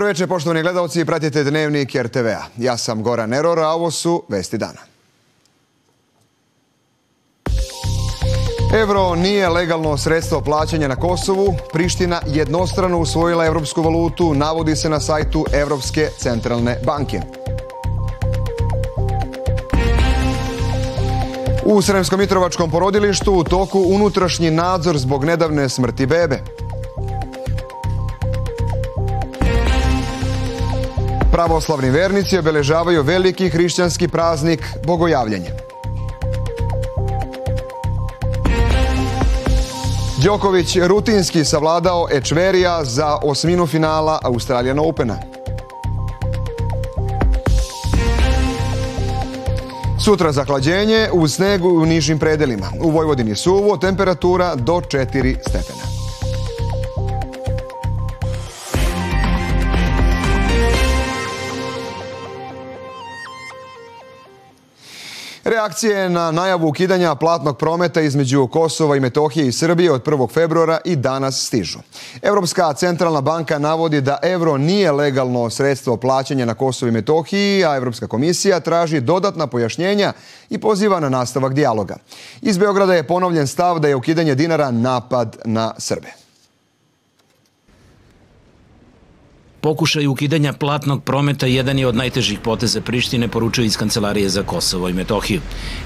Dobro večer, poštovani gledalci, pratite Dnevnik RTV-a. Ja sam Goran Eror, a ovo su Vesti dana. Evro nije legalno sredstvo plaćanja na Kosovu. Priština jednostrano usvojila evropsku valutu, navodi se na sajtu Evropske centralne banke. U Sremskom Mitrovačkom porodilištu u toku unutrašnji nadzor zbog nedavne smrti bebe. Pravoslavni vernici obeležavaju veliki hrišćanski praznik Bogojavljanje. Đoković rutinski savladao Ečverija za osminu finala Australijan Opena. Sutra zahlađenje u snegu u nižim predelima. U Vojvodini suvo, temperatura do 4 stepena. Reakcije na najavu ukidanja platnog prometa između Kosova i Metohije i Srbije od 1. februara i danas stižu. Evropska centralna banka navodi da evro nije legalno sredstvo plaćanja na Kosovo i Metohiji, a Evropska komisija traži dodatna pojašnjenja i poziva na nastavak dijaloga. Iz Beograda je ponovljen stav da je ukidanje dinara napad na Srbe. Pokušaj ukidanja platnog prometa jedan je od najtežih poteza Prištine, poručuje iz Kancelarije za Kosovo i Metohiju.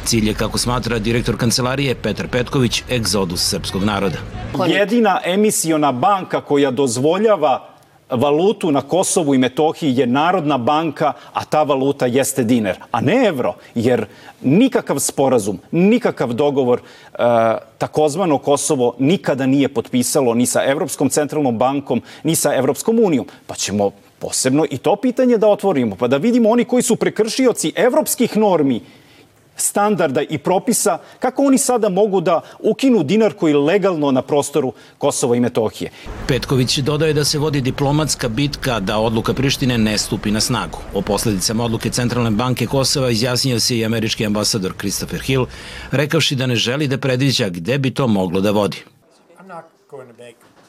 Cilj je, kako smatra direktor Kancelarije Petar Petković, egzodus srpskog naroda. Jedina emisiona banka koja dozvoljava valutu na Kosovu i Metohiji je Narodna banka, a ta valuta jeste dinar, a ne evro, jer nikakav sporazum, nikakav dogovor e, takozvano Kosovo nikada nije potpisalo ni sa Evropskom centralnom bankom, ni sa Evropskom unijom. Pa ćemo posebno i to pitanje da otvorimo, pa da vidimo oni koji su prekršioci evropskih normi standarda i propisa, kako oni sada mogu da ukinu dinar koji legalno na prostoru Kosova i Metohije. Petković dodaje da se vodi diplomatska bitka da odluka Prištine ne stupi na snagu. O posledicama odluke Centralne banke Kosova izjasnio se i američki ambasador Christopher Hill, rekavši da ne želi da predviđa gde bi to moglo da vodi.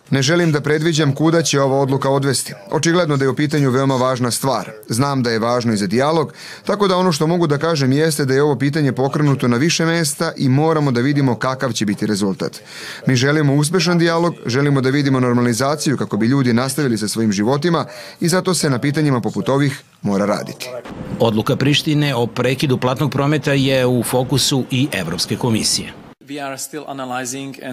Ne želim da predviđam kuda će ova odluka odvesti. Očigledno da je u pitanju veoma važna stvar. Znam da je važno i za dijalog, tako da ono što mogu da kažem jeste da je ovo pitanje pokrenuto na više mesta i moramo da vidimo kakav će biti rezultat. Mi želimo uspešan dijalog, želimo da vidimo normalizaciju kako bi ljudi nastavili sa svojim životima i zato se na pitanjima poput ovih mora raditi. Odluka Prištine o prekidu platnog prometa je u fokusu i Evropske komisije.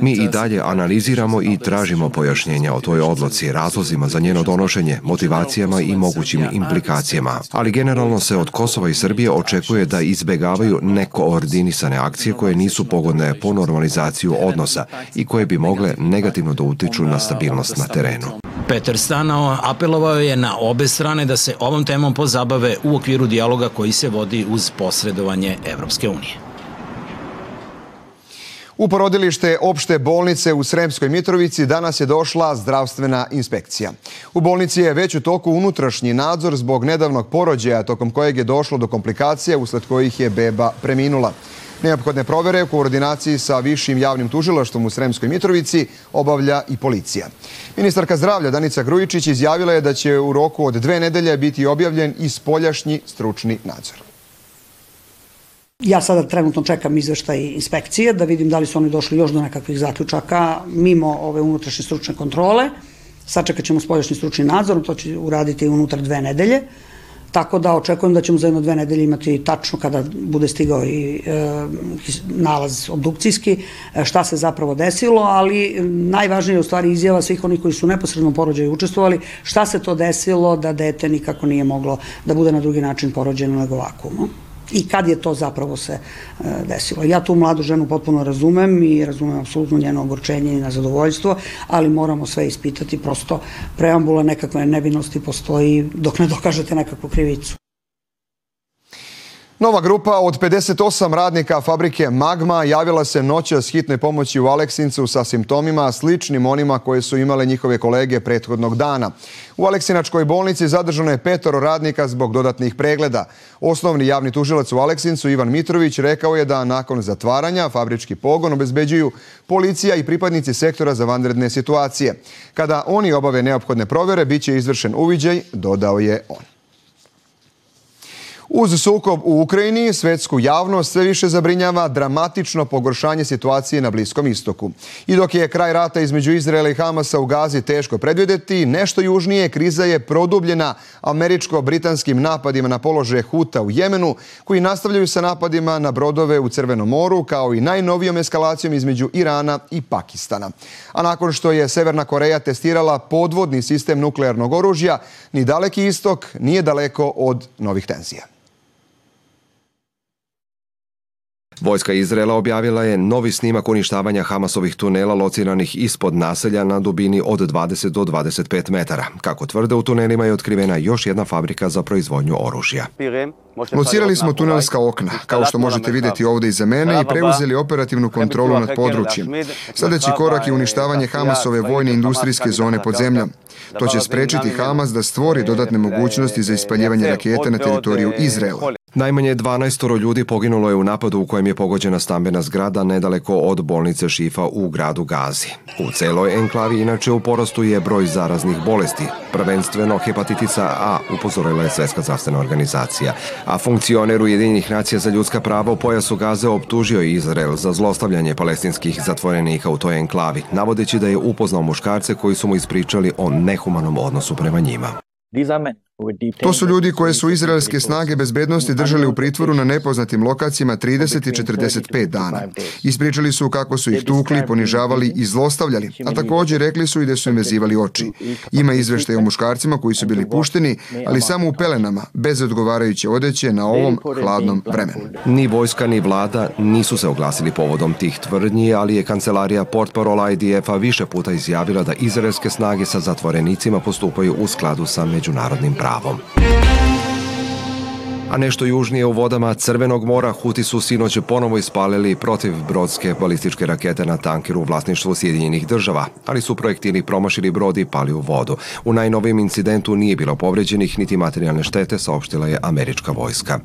Mi i dalje analiziramo i tražimo pojašnjenja o toj odloci, razlozima za njeno donošenje, motivacijama i mogućim implikacijama. Ali generalno se od Kosova i Srbije očekuje da izbegavaju nekoordinisane akcije koje nisu pogodne po normalizaciju odnosa i koje bi mogle negativno da utiču na stabilnost na terenu. Peter Stanao apelovao je na obe strane da se ovom temom pozabave u okviru dijaloga koji se vodi uz posredovanje Evropske unije. U porodilište opšte bolnice u Sremskoj Mitrovici danas je došla zdravstvena inspekcija. U bolnici je već u toku unutrašnji nadzor zbog nedavnog porođaja tokom kojeg je došlo do komplikacija usled kojih je beba preminula. Neophodne provere u koordinaciji sa Višim javnim tužilaštvom u Sremskoj Mitrovici obavlja i policija. Ministarka zdravlja Danica Grujičić izjavila je da će u roku od dve nedelje biti objavljen i spoljašnji stručni nadzor. Ja sada trenutno čekam izveštaj inspekcije da vidim da li su oni došli još do nekakvih zaključaka mimo ove unutrašnje stručne kontrole. Sačekat ćemo spoljašnji stručni nadzor, to će uraditi unutar dve nedelje. Tako da očekujem da ćemo za jedno dve nedelje imati tačno kada bude stigao i e, nalaz obdukcijski e, šta se zapravo desilo, ali najvažnije je u stvari izjava svih onih koji su neposredno u porođaju učestvovali, šta se to desilo da dete nikako nije moglo da bude na drugi način porođeno nego ovako. I kad je to zapravo se e, desilo. Ja tu mladu ženu potpuno razumem i razumem apsolutno njeno ogorčenje i nezadovoljstvo, ali moramo sve ispitati, prosto preambula nekakve nevinosti postoji dok ne dokažete nekakvu krivicu. Nova grupa od 58 radnika fabrike Magma javila se noća s hitne pomoći u Aleksincu sa simptomima sličnim onima koje su imale njihove kolege prethodnog dana. U Aleksinačkoj bolnici zadržano je petoro radnika zbog dodatnih pregleda. Osnovni javni tužilac u Aleksincu Ivan Mitrović rekao je da nakon zatvaranja fabrički pogon obezbeđuju policija i pripadnici sektora za vanredne situacije. Kada oni obave neophodne provere, bit će izvršen uviđaj, dodao je on. Uz sukob u Ukrajini, svetsku javnost sve više zabrinjava dramatično pogoršanje situacije na Bliskom istoku. I dok je kraj rata između Izraela i Hamasa u Gazi teško predvideti, nešto južnije kriza je produbljena američko-britanskim napadima na položaje Huta u Jemenu, koji nastavljaju sa napadima na brodove u Crvenom moru, kao i najnovijom eskalacijom između Irana i Pakistana. A nakon što je Severna Koreja testirala podvodni sistem nuklearnog oružja, ni daleki istok nije daleko od novih tenzija. Vojska Izrela objavila je novi snimak uništavanja Hamasovih tunela lociranih ispod naselja na dubini od 20 do 25 metara. Kako tvrde, u tunelima je otkrivena još jedna fabrika za proizvodnju oružja. Locirali smo tunelska okna, kao što možete vidjeti ovdje iza mene, i preuzeli operativnu kontrolu nad područjem. Sljedeći korak je uništavanje Hamasove vojne industrijske zone pod zemljom. To će sprečiti Hamas da stvori dodatne mogućnosti za ispaljivanje raketa na teritoriju Izraela. Najmanje 12 ljudi poginulo je u napadu u kojem je pogođena stambena zgrada nedaleko od bolnice Šifa u gradu Gazi. U celoj enklavi inače u porastu je broj zaraznih bolesti, prvenstveno hepatitisa A, upozorila je Svetska zdravstvena organizacija. A funkcioner Ujedinjenih nacija za ljudska prava u pojasu Gaze optužio Izrael za zlostavljanje palestinskih zatvorenika u toj enklavi, navodeći da je upoznao muškarce koji su mu ispričali o nehumanom odnosu prema njima. To su ljudi koje su izraelske snage bezbednosti držali u pritvoru na nepoznatim lokacijama 30 i 45 dana. Ispričali su kako su ih tukli, ponižavali i zlostavljali, a također rekli su i da su im vezivali oči. Ima izveštaje o muškarcima koji su bili pušteni, ali samo u pelenama, bez odgovarajuće odeće na ovom hladnom vremenu. Ni vojska ni vlada nisu se oglasili povodom tih tvrdnji, ali je kancelarija portparola IDF-a više puta izjavila da izraelske snage sa zatvorenicima postupaju u skladu sa međunarodnim pravom pravom. A nešto južnije u vodama Crvenog mora Huti su sinoć ponovo ispalili protiv brodske balističke rakete na tankeru u vlasništvu Sjedinjenih država, ali su projektili promašili brod i pali u vodu. U najnovijem incidentu nije bilo povređenih niti materijalne štete, saopštila je američka vojska.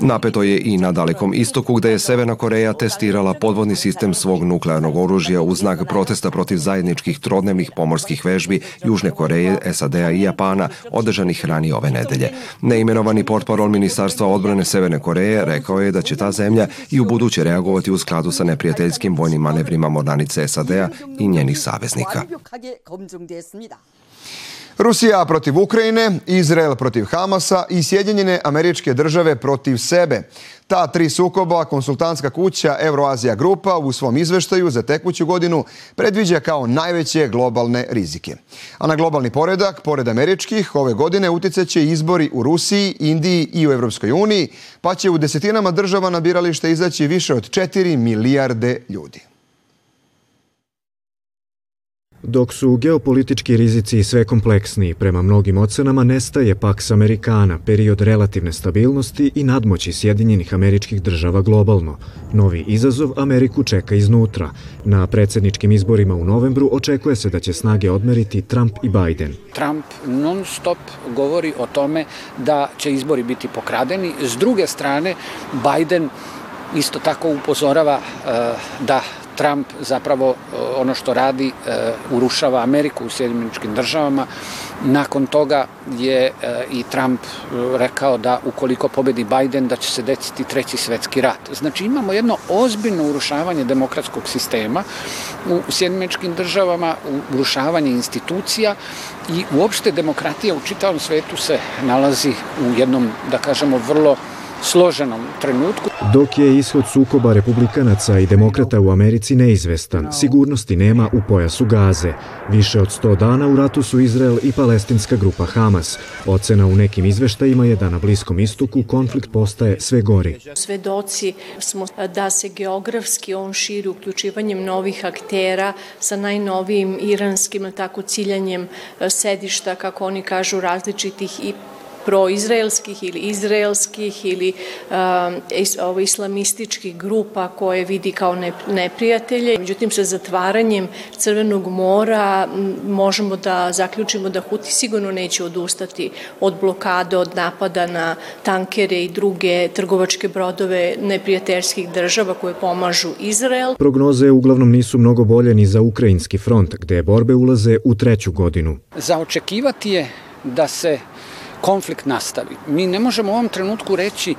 Napeto je i na dalekom istoku gde je Severna Koreja testirala podvodni sistem svog nuklearnog oružja u znak protesta protiv zajedničkih trodnevnih pomorskih vežbi Južne Koreje, SAD-a i Japana održanih ranije ove nedelje. Neimenovani portparol Ministarstva odbrane Severne Koreje rekao je da će ta zemlja i u buduće reagovati u skladu sa neprijateljskim vojnim manevrima mornanice SAD-a i njenih saveznika. Rusija protiv Ukrajine, Izrael protiv Hamasa i Sjedinjene američke države protiv sebe. Ta tri sukoba konsultantska kuća Euroazija Grupa u svom izveštaju za tekuću godinu predviđa kao najveće globalne rizike. A na globalni poredak, pored američkih, ove godine uticeće izbori u Rusiji, Indiji i u Evropskoj uniji, pa će u desetinama država na biralište izaći više od 4 milijarde ljudi. Dok su geopolitički rizici sve kompleksniji, prema mnogim ocenama nestaje Pax Americana, period relativne stabilnosti i nadmoći Sjedinjenih američkih država globalno. Novi izazov Ameriku čeka iznutra. Na predsedničkim izborima u novembru očekuje se da će snage odmeriti Trump i Biden. Trump non stop govori o tome da će izbori biti pokradeni. S druge strane, Biden isto tako upozorava uh, da Trump zapravo e, ono što radi e, urušava Ameriku u Sjedinjeničkim državama. Nakon toga je e, i Trump rekao da ukoliko pobedi Biden da će se desiti treći svetski rat. Znači imamo jedno ozbiljno urušavanje demokratskog sistema u Sjedinjeničkim državama, urušavanje institucija i uopšte demokratija u čitavom svetu se nalazi u jednom, da kažemo, vrlo složenom trenutku. Dok je ishod sukoba republikanaca i demokrata u Americi neizvestan, sigurnosti nema u pojasu Gaze. Više od 100 dana u ratu su Izrael i palestinska grupa Hamas. Ocena u nekim izveštajima je da na Bliskom istoku konflikt postaje sve gori. Svedoci smo da se geografski on širi uključivanjem novih aktera sa najnovijim iranskim tako ciljanjem sedišta, kako oni kažu, različitih i proizraelskih ili izraelskih ili um, islamističkih grupa koje vidi kao neprijatelje. Međutim, sa zatvaranjem Crvenog mora možemo da zaključimo da Huti sigurno neće odustati od blokade, od napada na tankere i druge trgovačke brodove neprijateljskih država koje pomažu Izrael. Prognoze uglavnom nisu mnogo bolje ni za ukrajinski front, gde borbe ulaze u treću godinu. Za očekivati je da se konflikt nastavi. Mi ne možemo u ovom trenutku reći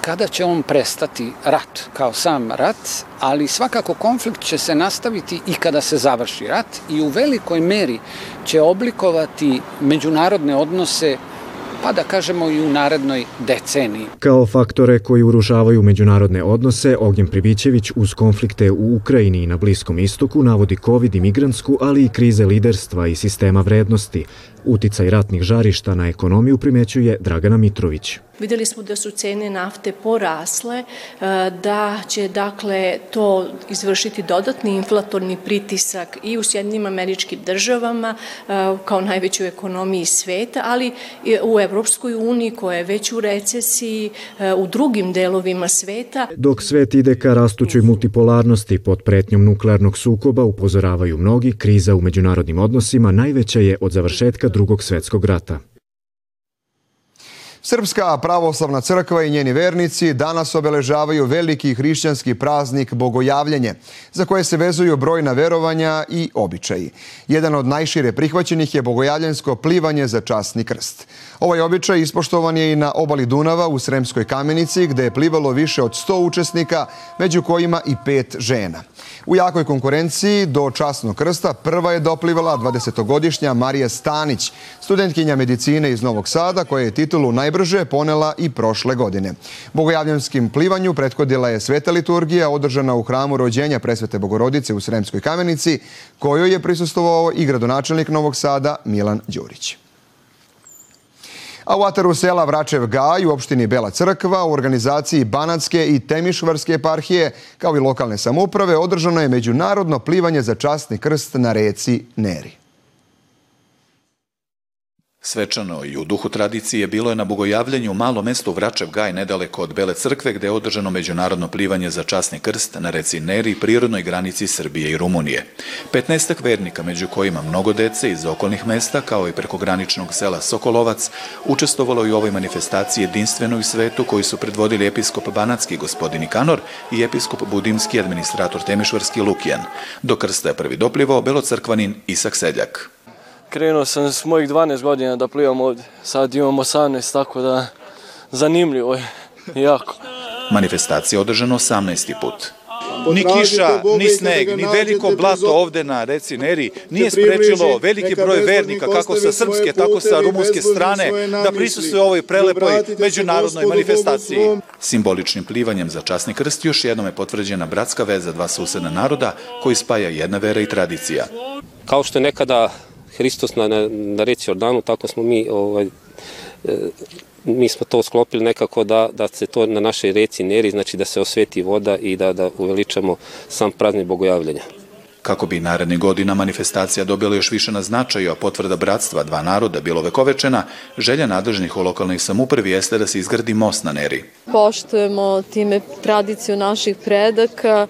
kada će on prestati rat kao sam rat, ali svakako konflikt će se nastaviti i kada se završi rat i u velikoj meri će oblikovati međunarodne odnose pa da kažemo i u narednoj deceniji. Kao faktore koji urušavaju međunarodne odnose, Ognjen Pribićević uz konflikte u Ukrajini i na Bliskom istoku navodi COVID i migrantsku, ali i krize liderstva i sistema vrednosti, Uticaj ratnih žarišta na ekonomiju primećuje Dragana Mitrović. Videli smo da su cene nafte porasle, e, da će dakle to izvršiti dodatni inflatorni pritisak i u Sjedinim američkim državama e, kao najvećoj ekonomiji sveta, ali i u Evropskoj uniji koja je već u recesiji, e, u drugim delovima sveta. Dok svet ide ka rastućoj multipolarnosti pod pretnjom nuklearnog sukoba, upozoravaju mnogi, kriza u međunarodnim odnosima najveća je od završetka drugog svetskog rata. Srpska pravoslavna crkva i njeni vernici danas obeležavaju veliki hrišćanski praznik Bogojavljenje, za koje se vezuju brojna verovanja i običaji. Jedan od najšire prihvaćenih je bogojavljensko plivanje za časni krst. Ovaj običaj ispoštovan je i na obali Dunava u Sremskoj kamenici, gde je plivalo više od 100 učesnika, među kojima i pet žena. U jakoj konkurenciji do časnog krsta prva je doplivala 20-godišnja Marija Stanić, studentkinja medicine iz Novog Sada, koja je titulu najbrže ponela i prošle godine. Bogojavljanskim plivanju prethodila je sveta liturgija održana u hramu rođenja presvete Bogorodice u Sremskoj kamenici, kojoj je prisustovao i gradonačelnik Novog Sada Milan Đurić. A u ataru sela Vračev Gaj u opštini Bela Crkva u organizaciji Banatske i Temišvarske eparhije kao i lokalne samuprave održano je međunarodno plivanje za častni krst na reci Neri. Svečano i u duhu tradicije bilo je na bogojavljenju u malo mesto Vračev Gaj nedaleko od Bele crkve gde je održano međunarodno plivanje za časni krst na reci Neri, prirodnoj granici Srbije i Rumunije. 15 vernika, među kojima mnogo dece iz okolnih mesta, kao i prekograničnog sela Sokolovac, učestvovalo i u ovoj manifestaciji jedinstvenoj svetu koji su predvodili episkop Banatski gospodin Ikanor i episkop Budimski administrator Temišvarski Lukijan. Do krsta je prvi doplivao belocrkvanin Isak Seljak. Krenuo sam s mojih 12 godina da plivam ovde. Sad imam 18, tako da zanimljivo je jako. Manifestacija je održana 18. put. Ni kiša, ni sneg, ni veliko blato ovde na reci Neri nije sprečilo veliki broj vernika kako sa srpske, tako sa rumunske strane da prisustuje ovoj prelepoj međunarodnoj manifestaciji. Simboličnim plivanjem za časni krst još jednom je potvrđena bratska veza dva susedna naroda koji spaja jedna vera i tradicija. Kao što je nekada Hristos na, na, na reci Jordanu, tako smo mi ovaj, e, mi smo to sklopili nekako da, da se to na našoj reci Neri, znači da se osveti voda i da, da uveličamo sam praznik bogojavljenja. Kako bi narednih godina manifestacija dobila još više na značaju, a potvrda bratstva dva naroda bilo vekovečena, želja nadležnih u lokalnoj samupravi jeste da se izgradi most na Neri. Poštujemo time tradiciju naših predaka,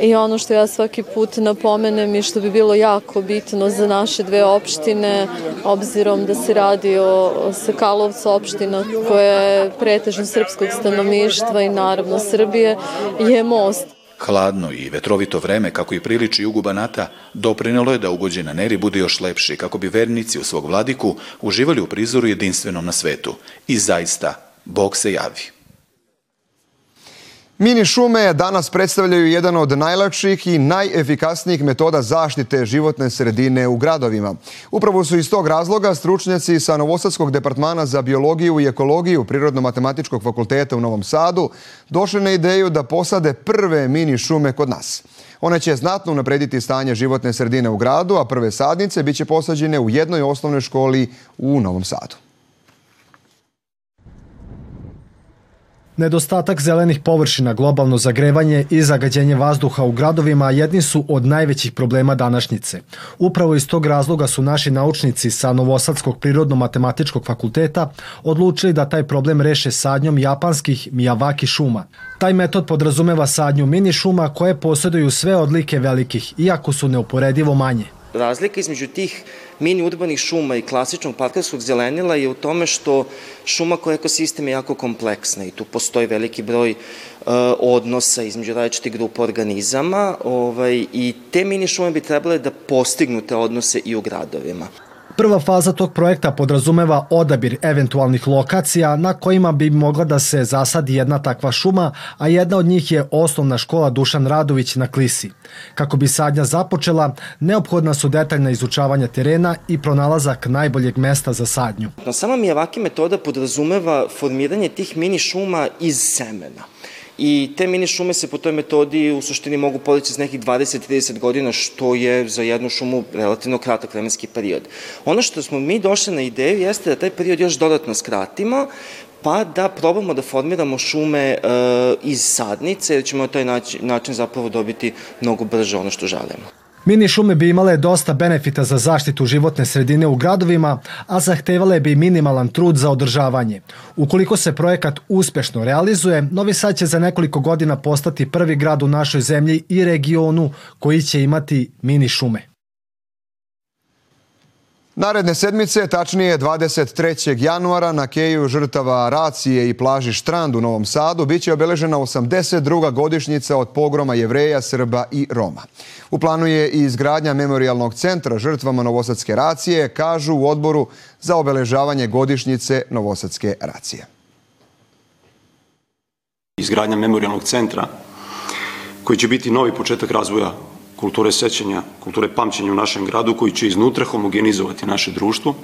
I ono što ja svaki put napomenem i što bi bilo jako bitno za naše dve opštine, obzirom da se radi o Sakalovcu opština koja je pretežno srpskog stanovništva i naravno Srbije, je most. Hladno i vetrovito vreme, kako i priliči jugu Banata, doprinelo je da ugođe na Neri bude još lepši, kako bi vernici u svog vladiku uživali u prizoru jedinstvenom na svetu. I zaista, Bog se javi. Mini šume danas predstavljaju jedan od najlakših i najefikasnijih metoda zaštite životne sredine u gradovima. Upravo su iz tog razloga stručnjaci sa Novosadskog departmana za biologiju i ekologiju Prirodno-matematičkog fakulteta u Novom Sadu došli na ideju da posade prve mini šume kod nas. One će znatno unaprediti stanje životne sredine u gradu, a prve sadnice biće posađene u jednoj osnovnoj školi u Novom Sadu. Nedostatak zelenih površina, globalno zagrevanje i zagađenje vazduha u gradovima jedni su od najvećih problema današnjice. Upravo iz tog razloga su naši naučnici sa Novosadskog prirodno-matematičkog fakulteta odlučili da taj problem reše sadnjom japanskih Miyawaki šuma. Taj metod podrazumeva sadnju mini šuma koje posjeduju sve odlike velikih, iako su neuporedivo manje. Razlika između tih mini urbanih šuma i klasičnog parkarskog zelenila je u tome što šuma koja ekosistem je jako kompleksna i tu postoji veliki broj uh, odnosa između različitih grupa organizama ovaj, i te mini šume bi trebale da postignu te odnose i u gradovima. Prva faza tog projekta podrazumeva odabir eventualnih lokacija na kojima bi mogla da se zasadi jedna takva šuma, a jedna od njih je osnovna škola Dušan Radović na Klisi. Kako bi sadnja započela, neophodna su detaljna izučavanja terena i pronalazak najboljeg mesta za sadnju. Sama Miyawaki metoda podrazumeva formiranje tih mini šuma iz semena. I te mini šume se po toj metodi u suštini mogu podići s nekih 20-30 godina, što je za jednu šumu relativno kratak vremenski period. Ono što smo mi došli na ideju jeste da taj period još dodatno skratimo, pa da probamo da formiramo šume e, iz sadnice, jer ćemo na taj način, način zapravo dobiti mnogo brže ono što želimo. Mini šume bi imale dosta benefita za zaštitu životne sredine u gradovima, a zahtevale bi minimalan trud za održavanje. Ukoliko se projekat uspešno realizuje, Novi Sad će za nekoliko godina postati prvi grad u našoj zemlji i regionu koji će imati mini šume. Naredne sedmice, tačnije 23. januara na keju žrtava Racije i plaži Štrand u Novom Sadu biće obeležena 82. godišnjica od pogroma Jevreja, Srba i Roma. U planu je i izgradnja memorialnog centra žrtvama Novosadske racije, kažu u odboru za obeležavanje godišnjice Novosadske racije. Izgradnja memorialnog centra koji će biti novi početak razvoja kulture sećanja, kulture pamćenja u našem gradu koji će iznutra homogenizovati naše društvo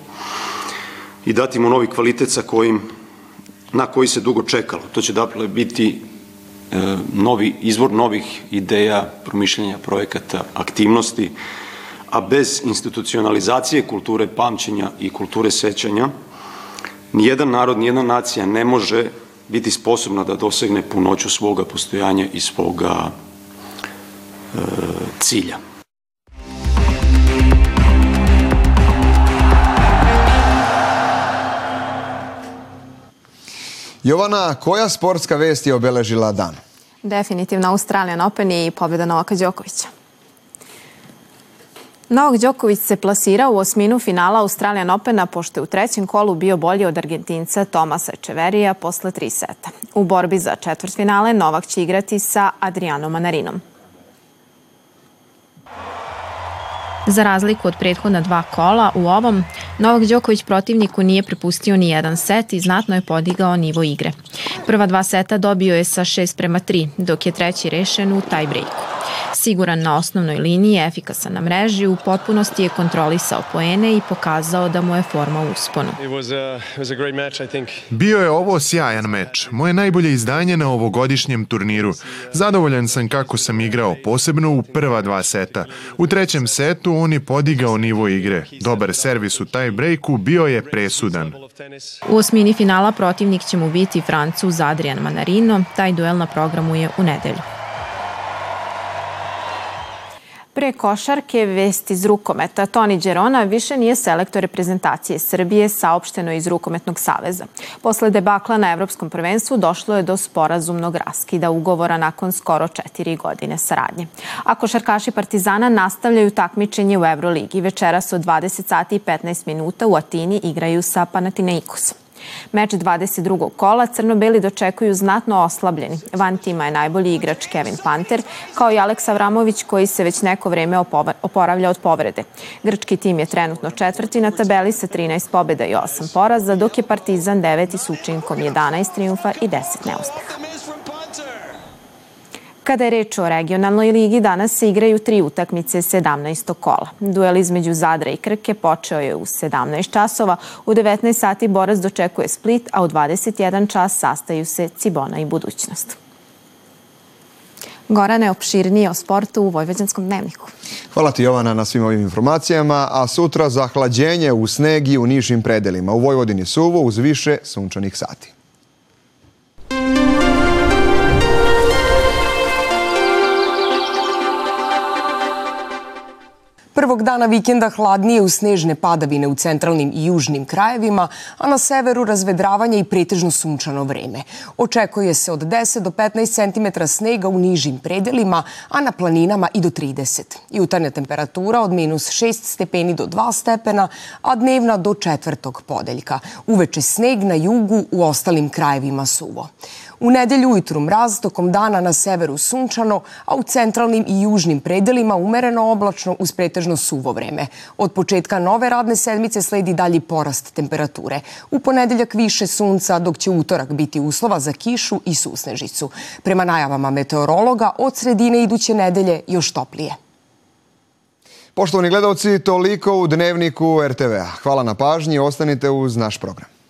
i dati mu novi kvalitet sa kojim, na koji se dugo čekalo. To će dakle biti e, novi izvor novih ideja, promišljenja projekata, aktivnosti, a bez institucionalizacije kulture pamćenja i kulture sećanja nijedan narod, nijedna nacija ne može biti sposobna da dosegne punoću svoga postojanja i svoga cilja. Jovana, koja sportska vest je obeležila dan? Definitivno Australijan Open i pobjeda Novaka Đokovića. Novak Đoković se plasirao u osminu finala Australijan Opena pošto je u trećem kolu bio bolji od Argentinca Tomasa Čeverija posle tri seta. U borbi za četvrtfinale Novak će igrati sa Adrianom Manarinom. Za razliku od prethodna dva kola, u ovom Novak Đoković protivniku nije prepustio ni jedan set i znatno je podigao nivo igre. Prva dva seta dobio je sa 6 prema 3, dok je treći rešen u tiebreaku. Siguran na osnovnoj liniji, efikasan na mreži, u potpunosti je kontrolisao poene i pokazao da mu je forma u usponu. Bio je ovo sjajan meč, moje najbolje izdanje na ovogodišnjem turniru. Zadovoljan sam kako sam igrao, posebno u prva dva seta. U trećem setu on je podigao nivo igre. Dobar servis u taj breaku bio je presudan. U osmini finala protivnik će mu biti Francuz Adrian Manarino, taj duel na programu je u nedelju. Pre košarke vest iz rukometa. Toni Đerona više nije selektor reprezentacije Srbije, saopšteno iz Rukometnog saveza. Posle debakla na Evropskom prvenstvu došlo je do sporazumnog raskida ugovora nakon skoro četiri godine saradnje. A košarkaši Partizana nastavljaju takmičenje u Euroligi. Večeras od 20 sati i 15 minuta u Atini igraju sa Panathinaikosom. Meč 22. kola crno-beli dočekuju znatno oslabljeni. Van tima je najbolji igrač Kevin Panter, kao i Aleks Avramović koji se već neko vreme oporavlja od povrede. Grčki tim je trenutno četvrti na tabeli sa 13 pobjeda i 8 poraza, dok je Partizan deveti s učinkom 11 triumfa i 10 neuspeha. Kada je reč o regionalnoj ligi, danas se igraju tri utakmice 17. kola. Duel između Zadra i Krke počeo je u 17 časova, u 19 sati Borac dočekuje Split, a u 21 čas sastaju se Cibona i Budućnost. Gorane, opširnije o sportu u Vojvođanskom dnevniku. Hvala ti Jovana na svim ovim informacijama, a sutra zahlađenje u snegi u nižim predelima. U Vojvodini suvo uz više sunčanih sati. Prvog dana vikenda hladnije u snežne padavine u centralnim i južnim krajevima, a na severu razvedravanje i pretežno sunčano vreme. Očekuje se od 10 do 15 cm snega u nižim predelima, a na planinama i do 30. Jutarnja temperatura od minus 6 stepeni do 2 stepena, a dnevna do četvrtog podeljka. Uveče sneg na jugu, u ostalim krajevima suvo. U nedelju ujutru mraz, tokom dana na severu sunčano, a u centralnim i južnim predelima umereno oblačno uz pretežno suvo vreme. Od početka nove radne sedmice sledi dalji porast temperature. U ponedeljak više sunca, dok će utorak biti uslova za kišu i susnežicu. Prema najavama meteorologa, od sredine iduće nedelje još toplije. Poštovani gledalci, toliko u dnevniku RTV-a. Hvala na pažnji, ostanite uz naš program.